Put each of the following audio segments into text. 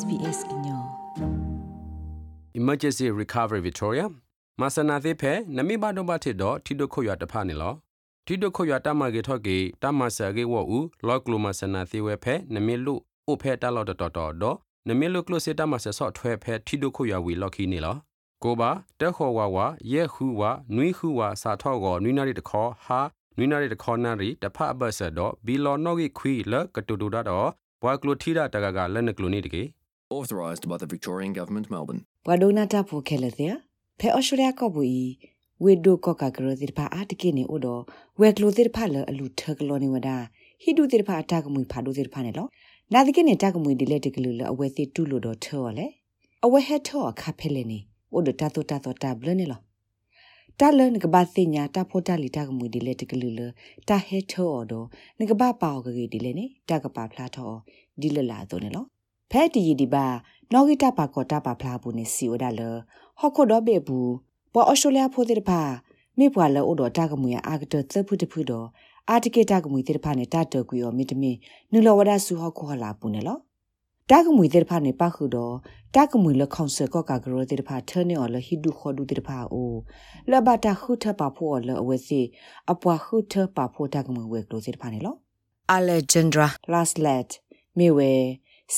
SBS ညော Emergency Recovery Victoria မဆနာသေးဖဲနမိဘတော့ဘထစ်တော့ထီဒိုခွရတဖာနေလောထီဒိုခွရတမကေထော့ကေတမဆာကေဝအူလော့ကလိုမဆနာသေးဝဲဖဲနမိလူအိုဖဲတလော့တော်တော်တော့နမိလူကလိုစစ်တမဆဆော့ထွဲဖဲထီဒိုခွရဝီလော့ခီနေလောကိုပါတက်ခေါ်ဝါဝါရဲခူဝါနွိခူဝါစာထော့ကောနွိနာရီတခေါ်ဟာနွိနာရီတခေါ်နာရီတဖအဘဆတော့ဘီလော်နော့ဂီခွီလကတူတူဒါတော့ဘွာကလိုထီတာတကကလက်နကလိုနေတကေ authorized by the Victorian Government Melbourne. Wadona tapo kelethia, pe oshurea kobui, we do koka grothir pa atikini udo, we glothir pala alu tugloni wada, he do thir pa atakamui padothir panelo, nathikini atakamui diletikilula awe thi tuludo tuole, awe he toa kapeleni, udo tato tato tablenilo. Tala nikabathi nya tapo tali takamui diletikilula, ta he toa do, nikabapa ogagi dileni, takapa plato, dilala donelo. တကိနေတကမွေဒီလက်တကလူလအဝဲတိတူလို့တော့ထောလေအဝဲဟက်ထောအခါဖဲလေနေအိုဒတာတိုတာတိုတာဘလနေလောတာလနကဘာသိညာတာဖိုတာလီတကမွေဒီလက်တကလူလတာဟက်ထောအော်တော့နကဘာပေါကကြီးဒီလေနေတကပါဖလာထောဒီလလာတော့နေလောဖဲတီဒီပါနော်ဂီတာပါကောတာပါဖလာဘူးနေစီဝဒါလဟခုတော့ဘေဘူးပေါ်အော်စတြေးလျဖိုတဲ့ပါမိပွာလောအိုတော့တာကမူရအာဂတသဖုတဖုတော့အာတကေတာကမူတဲ့ပါနေတာတကွေရောမိတမင်နူလဝဒဆူဟခုဟလာပူနေလောတာကမူတဲ့ပါနေပါခုတော့တာကမူလခေါင်ဆကောကဂရောတဲ့ပါထနေော်လဟိဒုခေါဒုတဲ့ပါအိုလဘတာခုထပါဖို့လအဝဲစီအပွားခုထပါဖို့တာကမူဝဲကလို့တဲ့ပါနေလော Alexandra Laslet မြေဝဲ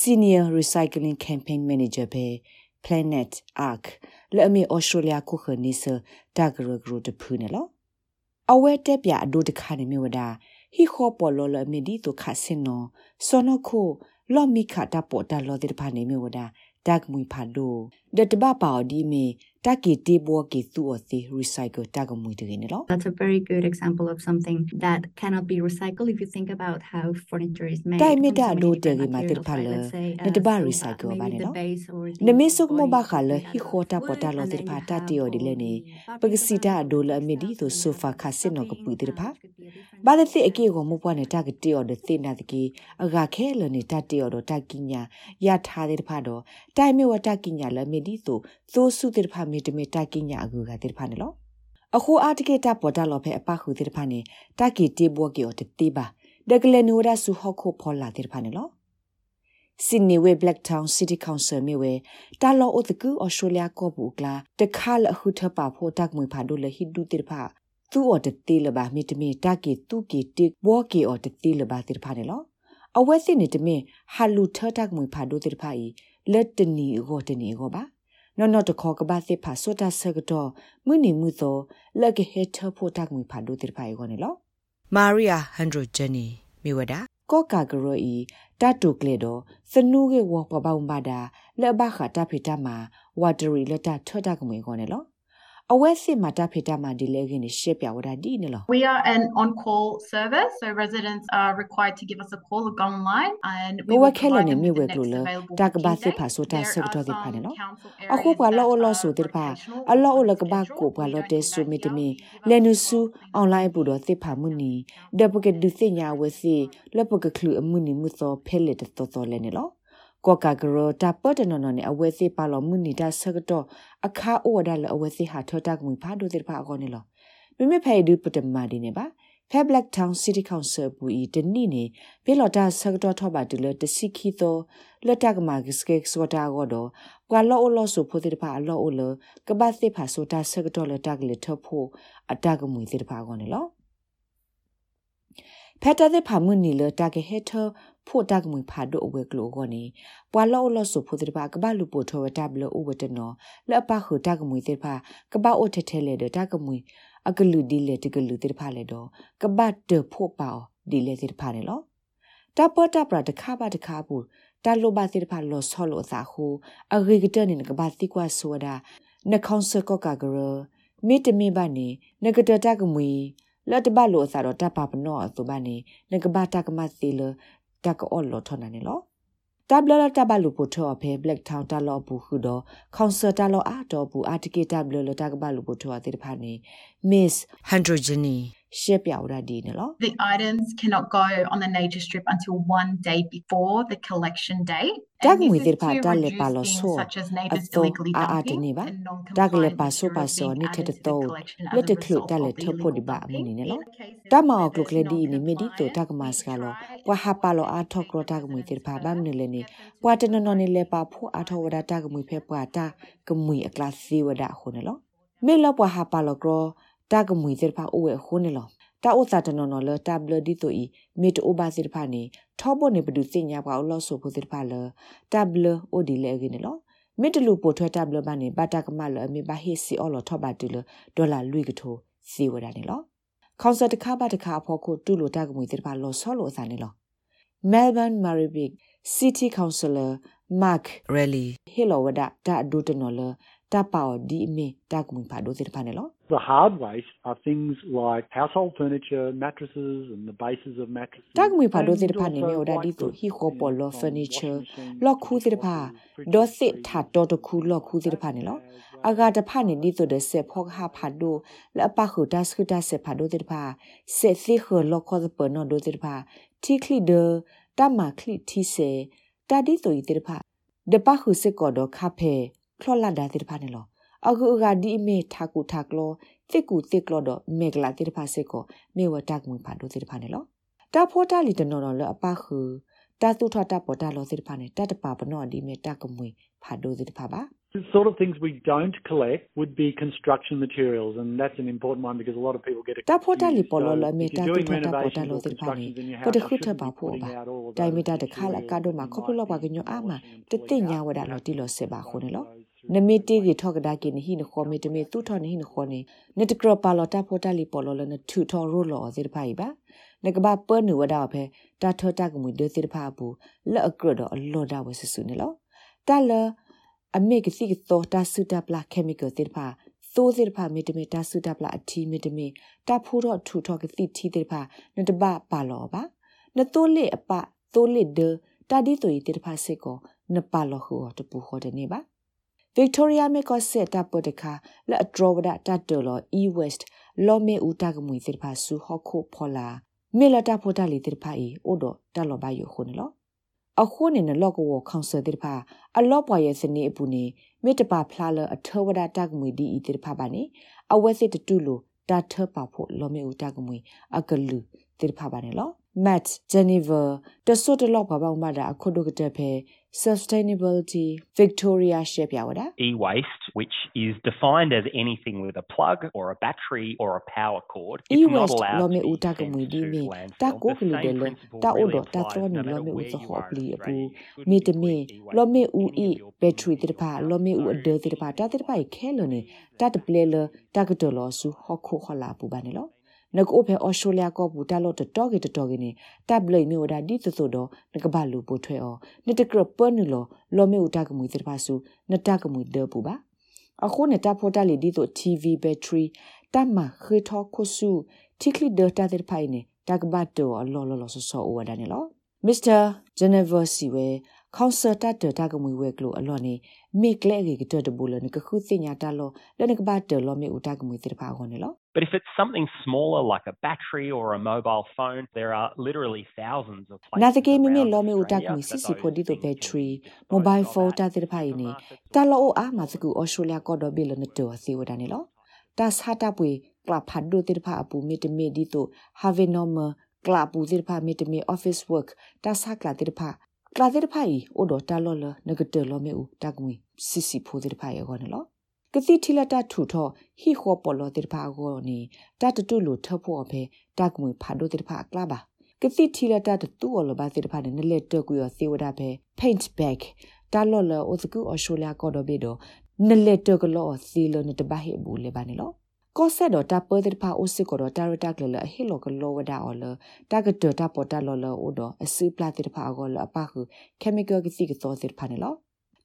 Senior Recycling Campaign Manager ပဲ Planet Arc လဲ့အမေ Australia ခုခနီစတာဂရဂရတဖူးနေလောအဝဲတက်ပြအဒိုတခါနေမြဝဒါဟီခေါ်ပေါ်လောလအမေဒီတုခဆင်နောစောနခုလော်မီခတာပေါ်တာလောတဲ့ဖာနေမြဝဒါတက်မွေဖာဒို ဒတဘပါဒီမီတက်ကီတေဘောကီသူအစီ recycle တက်ကမွေတကယ်နော် That's a very good example of something that cannot be recycled if you think about how furniture is made. တိုင်မီတာဒိုတေဂီမာတေဖာလနတဘ recycle ဘာနေနော်နမေဆုကမဘခါလဟီခိုတာပေါ်တာလောတေဖာတာတီယောဒီလေနေပကစီတာဒိုလအမီဒီဆိုဆိုဖာခါစင်နောကပူတေဖာဘာလက်တိအကေကိုမပွားနေတာကတီယောဒသိနာတကီအဂါခဲလနေတာတီယောဒတာကီညာရထားတဲ့ဖာတော့တိုင်မီဝတာကီညာလမီဒီဆိုသိုးစုတေဖာမီတမီတာကီညာအကူကတေဖာနေလောအခုအာတကေတာပေါ်တာလောဖဲအပခုတေဖာနေတာကီတေဘောကေော်တေပါဒကလနူရာဆူဟခုဖောလာတေဖာနေလော Sydney we Blacktown City Council မြေဝဲတာလောအိုတကူ Australia ကောပူကလာတခါလအခုထပါဖို့တက်မွေဖာဒိုလဟိဒူတေဖာသူအော်တတိလဘာမီတမီတာကီတူကီတစ်ဘောကီအော်တတိလဘာတေဖာနေလောအဝဲစစ်နေတမင်ဟာလူထတက်မွေဖာဒိုတေဖာဤ လက်တနီကိုတနီကိုပါနော်နော်တခေါ်ကဘာစစ်ဖာဆိုတာဆကတော့မှုနေမှုသောလက်ကဟက်ထဖို့တက်မွေဖာဒိုတေဖာကိုနေလော Maria Handro Jenny မြေဝဒါကောကာဂရိုဤတတုကလေတော့စနူးကေဝပပောင်ပါတာလက်ဘခတာဖိတမဝါတရီလက်တထွတ်တကမွေခေါ်နေလော အဝဲစစ်မှာတဖိတမဒီလေခင်းရှေ့ပြဝဒါဒီနေလော We are an on-call service, so residents are required to give us a call or go online, and ဘဝခဲလနေမြဝဲကလို့လတကဘာစစ်ဖာဆိုတာဆက်တော့ဒီဖာနေလောအခုကလောအလောဆိုတဲ့ဖာအလောအလကဘာကိုဘလောတဲဆူမီတမီလဲနုဆူအွန်လိုင်းပူတော့သစ်ဖာမှုနီဒပကဒုသိညာဝစီလပကခလူအမှုနီမှုသောဖဲလက်တော်တော်လဲနေလော ကောကာဂရောတာပတ်တနော်နော်နဲ့အဝဲစီပါလောမှုနီတာဆကတော့အခါအိုဒါလအဝဲစီဟာထောတာကမီဖာဒိုတဲ့ဖာအကောနေလောမိမိဖဲဒူပတမာဒီနေပါဖဲ Black Town City Council ဘူဤတနိနေပေလော်တာဆကတော့ထောပါတူလတစီခီသောလက်တကမာဂစကေစဝတာကောတော့ကွာလောအလောဆိုဖို့တဲ့ဖာအလောအလကပတ်စစ်ဖာဆိုတာဆကတော့လတကလေထဖို့အတကမွေတဲ့ဖာကောနေလောဖက်တာတဲ့ဖာမှုနီလတာကဟက်ထ ဖို့တကမွေဖာဒိုအဝဲကလိုကောနေပွာလောလောဆိုဖို့တဲ့ဖာကဘာလူပိုထောဝတာဘလအဝတနော်လက်ပါခုတကမွေတဲ့ဖာကဘာအိုထထဲလေတဲ့တကမွေအကလူဒီလေတကလူတဲ့ဖာလေတော့ကဘာတဖို့ပါဒီလေတဲ့ဖာနေလောတပတပရတခါပါတခါဘူးတလိုပါတဲ့ဖာလောဆောလောစာခုအဂေကတနေကဘာတိကွာဆိုတာနှခေါင်းစကောကကရမိတမိပါနေနဂတတကမွေလက်တပတ်လို့အစားတော့တပ်ပါပနော့ဆိုပါနေငကဘာတကမစီလ တကအော်လောထောနာနေလောတဘလလတဘလူပိုထောဖဲ black town တလောဘူးခုတော့ concert တလောအာတော့ဘူး article တဘလလတကဘလူပိုထောတဲ့ဖာနေ miss hydrogeny ရှက်ပြဝရဒီနော် The items cannot go on the nature strip until one day before the collection date. တ And ကငွေ this တိ is ဖာ to တက်လေ reduce ပါလို့ things ဆို such as အ neighbors သော illegally အာအာတ dumping နေပါ and တကလေ non-compliant ပါဆိုပါ materials စော being နိထ added တ to the တော့ collection လက် as တ a ခလု result တက်လေ of the ထဖို့ illegal ဒီပါမ dumping. နေနော် In cases တမော where ကလုက there's လေဒီနေမဒီတိုတ non-compliance, ကမစက we လော try ပွာ and ဟာပါလောအာ educate ထောကရတကမွေ residents တိဖာဘာမ further နေလေနေ to get them to ပွာတနနော်နေလေပါဖို့အာထောဝဒတကမွေဖဲပွာတာကမွေအကလာစီဝဒခုနေလောမေလပွာဟာပါလောကရ တကမွေတိဖာအိုဝဲခုနေလောတာဥသတနနော်လတဘလဒီတိုဤမေတအိုဘာစီဖာနေထောဘနေဘဒုစညာပွာအလောဆိုဖို့တိဖာလတဘလအိုဒီလေကင်းလောမေတလူပိုထွဲတဘလဘာနေဘတာကမလအမေဘာဟီစီအော်လောထောဘတူလဒေါ်လာလွိကထိုစီဝဒနေလောကောင်ဆာတခါပါတခါဖို့ကိုတူလိုတကမွေတိဖာလောဆောလောအစာနေလော Melbourne Maribik City Councillor Mark Rally Hello wada da do to no la ta pa di me ta ku pa do te pa ne lo The hard waste are things like household furniture, mattresses, and the bases of mattresses. ta ku pa do te and pa ne me also oda di white to goods, hi ko you po know, lo from furniture washing machines, lo khu te pa dishwashers, do fridges, se freezers, tha to to khu lo khu te pa ne lo aga ta pha ne di to de se phok ha pha do la pa khu ta sku ta se pha do te pa se si khu lo kho de pa no do te pa ti kli de ta ma kli ti se ta di to i te pa de pa khu se ko do kha phe ခလောလာဒါတိဖာနေလော အခုကဒီမေထာကူထာကလောတစ်ကူတစ်ကလောတော့မေကလာတိဖာစေကိုမေဝတက်ငွေဖာဒိုတိဖာနေလောတာဖောတာလီတနော်လောအပခုတာသူထတာပေါ်တာလောတိဖာနေတတပါပနောဒီမေတကမွေဖာဒိုတိဖာပါ The sort of things we don't collect would be construction materials, and that's an important one because a lot of people get တာဖောတာလီ confused. ပေါ်လော So လမေ if တာ you're သူ doing ထတာပေါ်တာ renovations လော or တိဖာနေ constructions in your က house, တ you ခုထ shouldn't ပါ be ဖို့ putting ပါ out all of တိုင် those မီတာတခါလ materials ကတော့မှာ that ခ you ပလော might ပါက be ညအာမ washing and တ pulling တိညာ out. ဝ You ဒါ have လော to တိလောစေပါ run ခုနေလော those through နမီတီ the ဂီထောက်ကဒါကိနဟိနခေါ်မီတမီသူထောနေဟိနခေါ်နေနေတကရပါလောတာဖောတာလီပေါ်လောလနထူထောရိုလောဇေဖိုင်ပါနကဘာပနဝဒါဖဲတာထောတာကမွေဒေသဖာဘူးလက်အကရတော့အလောဒါဝဆဆူနေလောတာလအမေကစီကတော့တာဆူတာပလာကီမီကယ်တေဖာသိုးစေဖာမီတမီတာဆူတာပလာအတီမီတမီတာဖိုးတော့ထူထောကစီတီတေဖာနတဘပါလောပါနတိုးလေအပတိုးလေဒတာဒီတိုဤတေဖာစေကိုနပါလောဟူတပူခေါ်တဲ့နေပါ Victoria me ko se ta po de kha la draw da ta to lo e west lo me u ta gmui sir pha su ho kho phola me la ta pho ta li tir pha i o do ta lo ba yo khu ne lo a khu ne ne lo ko wo council tir pha a lo pwa ye sini apu ni me ta pa phla lo a tho wa da ta gmui di i tir pha ba ni a we se tu lo ta tho pa pho lo me u ta gmui a ka lu tir pha ba ne lo Matt Geneva တဆုတလောက်ပါပေါင်းမတာအခုဒုကတဲ့ဖဲ sustainability Victoria ရှေ့ပြဝတာ e-waste, which is defined as anything with a plug or a battery or a power cord, it's not e-waste allowed lo to me be uta ko sent mu di to me ta landfill. ko The ku lu de same lo principle ta o really do ta applies tro ni no lo matter me u where so you ho are in pli apu Australia. You me shouldn't te be me putting e-waste lo me in u any e of your battery bins te pa or lo me u so de te pa ta te pa i khe lo ni ta te ple lo ta ko to lo su ho kho kho la pu ba ne lo နကအိုဖေအော်စတြေးလျကောဘူတာလော့တတော်ကေတတော်ကေနေတပ်လိမေဝဒါဒီသဆိုတော့နကဘာလူပိုထွဲအောနတကရပနူလောလောမေဥတာကမွေသတပါစုနတကမွေဒပူပါအခုနတဖောတာလီဒီဆို TV battery တမခေထောခုစုတိကလီဒတာတဲ့ဖိုင်နေတကဘတ်တော်အလောလောလောဆောဆောဝဒါနေလော Mr. Jennifer Siwe ခေါဆာတတတကမွေဝဲကလိုအလောနေမိကလေကေတတဘူလနကခုစညာတလောလနကဘတ်တော်လောမေဥတာကမွေသတပါခေါနေလော But if it's something smaller like a battery or a mobile phone, there are literally thousands of places နာတကေမမေ around လောမေဥတာက Australia မွေ that စီစီဖို those ဒီတို things ဘက် can ထရီ be disposed မိုဘိုင်း of ဖုန်း at တာတဲ့ဖိုင်နေ supermarkets တလောအိုအားမစကူဩစတြေးလျကောဒဘီလနတောစီဝဒနေလောတာစဟာတာပွေကလပ်ဖတ်ဒိုတိဖာအပူမီတမီဒီတိုဟာဗေနောမကလပ်ပူတိဖာမီတမီ office work တာစကလာတိဖာကလာတိဖာဤအိုဒတာလောလနဂတလောမေဥတကမွေစီစီဖိုတိဖာယော ကောနော်ကတိထီလာတာထူထောဟီခောပေါ်လောတိဖာကောနေတတတုလိုထဖို့အဖေတကမွေဖာဒိုတိဖာကလာပါကတိထီလာတာတူအလဘာတိဖာနဲ့လက်တကူရသေဝဒဖေ paint bag တာလောလအိုစကူအော်ရှိုလျာကောဒဘီဒိုနလက်တကလောစီလနတဘဟေဘူးလေပါနေလောကောဆက်တော့တာပတဲ့ဖာအိုစစ်ကောတော့တာရတာကလဟီလောကလောဝဒါအော်လတာကတတာပေါ်တာလောလောအိုတော့အစပလာတဲ့ဖာကောလအပခု chemical ကစီကသောတဲ့ဖာနေလော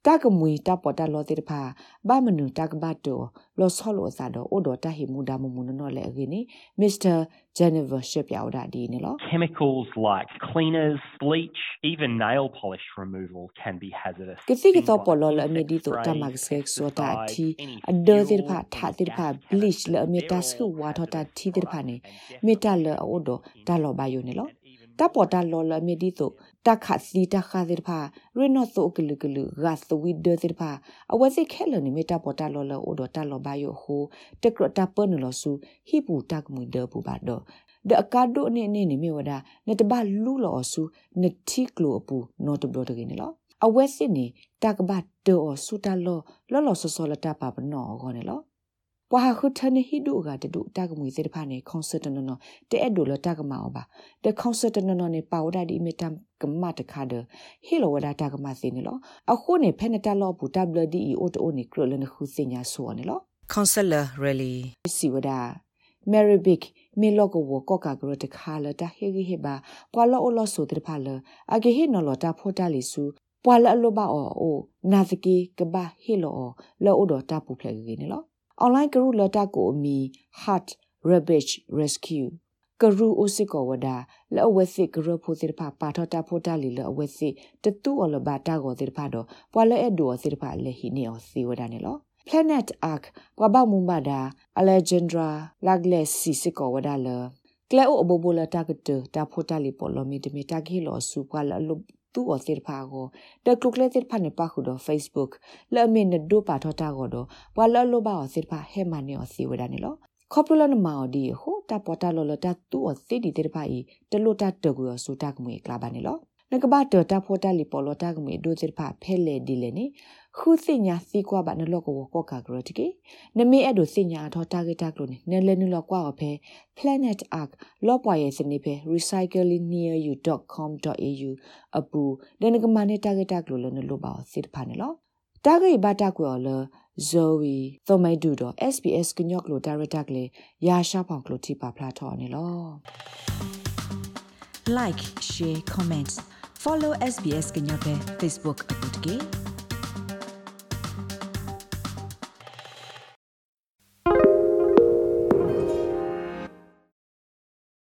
တာကမွေတာပေါ်တာလောတိတဖာဘာမနုတာကဘတ်တိုလောဆောလောစာတော့အိုဒတာဟီမူဒါမမူနော်လေအကင်းနီမစ္စတာဂျန်နီဗာရှစ်ပြောက်ဒါဒီနေလော Chemicals like cleaners, bleach, even nail polish removal can be hazardous. ကတိကတော့ပေါ်လောလအမီဒီတော့တမတ်ဆက်ဆိုတာတီအဒိုတိတဖာထာတိတဖာ bleach လအမီတာစကဝါထတာတီတိတဖာနေမီတာလအိုဒတာလောဘာယိုနေလော တပေါ်တာလောလမီဒီတိုတခါစီတခါဒီဖာရနော့ဆိုကလူကလူဂတ်သဝီဒဒီဖာအဝစီခဲလနီမီတာပေါ်တာလောလအိုဒတာလောဘယိုဟိုတက်ကရတာပနလောဆူဟိပူတက်မွေဒပူပါတော့ဒအကာဒိုနေနေနေမြဝဒနတဘလူလောဆူနတိကလိုပူနော့တဘဒဂင်းလောအဝစီနေတကဘတ်တောဆူတလောလောလောဆောဆောလတာပါပနောခေါနေလော ပွာခုထနေဟိဒုကတတုတကမွေစေတဖာနေကွန်ဆာတနနတဲ့ဒိုလတကမအောပါတဲ့ကွန်ဆာတနနနေပါဝဒဒီမီတမ်ကမတ်တခါဒဟီလိုဝဒတကမစင်းနေလောအခုနေဖက်နတလောပူ WDE အိုတိုနေကရလနခုစင်ညာဆိုနေလော Counselor Rally စီဝဒ Meribic မီလောကဝကောကာဂရတခါလတဟေဂီဟေဘာပွာလောအလောဆိုတဲ့ဖာလအဂေဟေနော်လတာဖိုတာလီဆူပွာလအလောဘာအောအိုနာဇကီကဘာဟေလောလောအိုဒတာပူဖလေဂီနေလော online ကရုလတာကိုအမီ heart rubbish rescue ကရူအိုစစ်ကောဝဒါလောအဝက်စစ်ကရဖိုစစ်ဖာပါထတာဖိုတာလီလောအဝက်စစ်တတူအလဘတာကိုစစ်ဖာတော့ပွာလဲအဒိုစစ်ဖာလေဟီနီအောစီဝဒါနေလော planet ark ကွာဘမုံဘာဒါ alexandra lagles စီစစ်ကောဝဒါလကလဲအိုအဘဘလတာကတတာဖိုတာလီပေါ်လောမီတမီတာဂီလောစုကွာလလု သူအစစ်ဖာကိုတကလုကလက်စစ်ဖာနေပါခုတော့ Facebook လဲမင်းဒိုပါထတာကိုတော့ဝါလလောဘာအစစ်ဖာဟဲမနီအစီဝဒါနေလောခေါပလနမော်ဒီဟိုတာပေါ်တာလောလတာသူအစစ်ဒီတဲ့ဖိုင်တလို့တာတကူရစူတာကမွေကလာပါနေလော နကဘာတတာဖောတာလီပေါ်လတာကမွေဒိုစစ်ဖာဖဲလေဒီလေနေခုစညာစီကွာဘာနလောကဝကောကာဂရတကေနမေအဲ့ဒိုစညာထောတာဂက်တာကလို့နေလဲနလောကွာအဖဲ planet arc လောပွားရဲ့စနေဖဲ recyclingnearyou.com.au အပူဒနကမနေတာဂက်တာကလို့လည်းလောပါစစ်ဖာနေလောတာဂိဘတာကွာလ Zoe သောမိုက်ဒူတော့ SBS ကညော့ကလို့ director ကလေးရာရှာဖောင်ကလို့တိပါဖလာထော်နေလော like share comment follow SBS ကညော့ပဲ Facebook အပုတ်ကေ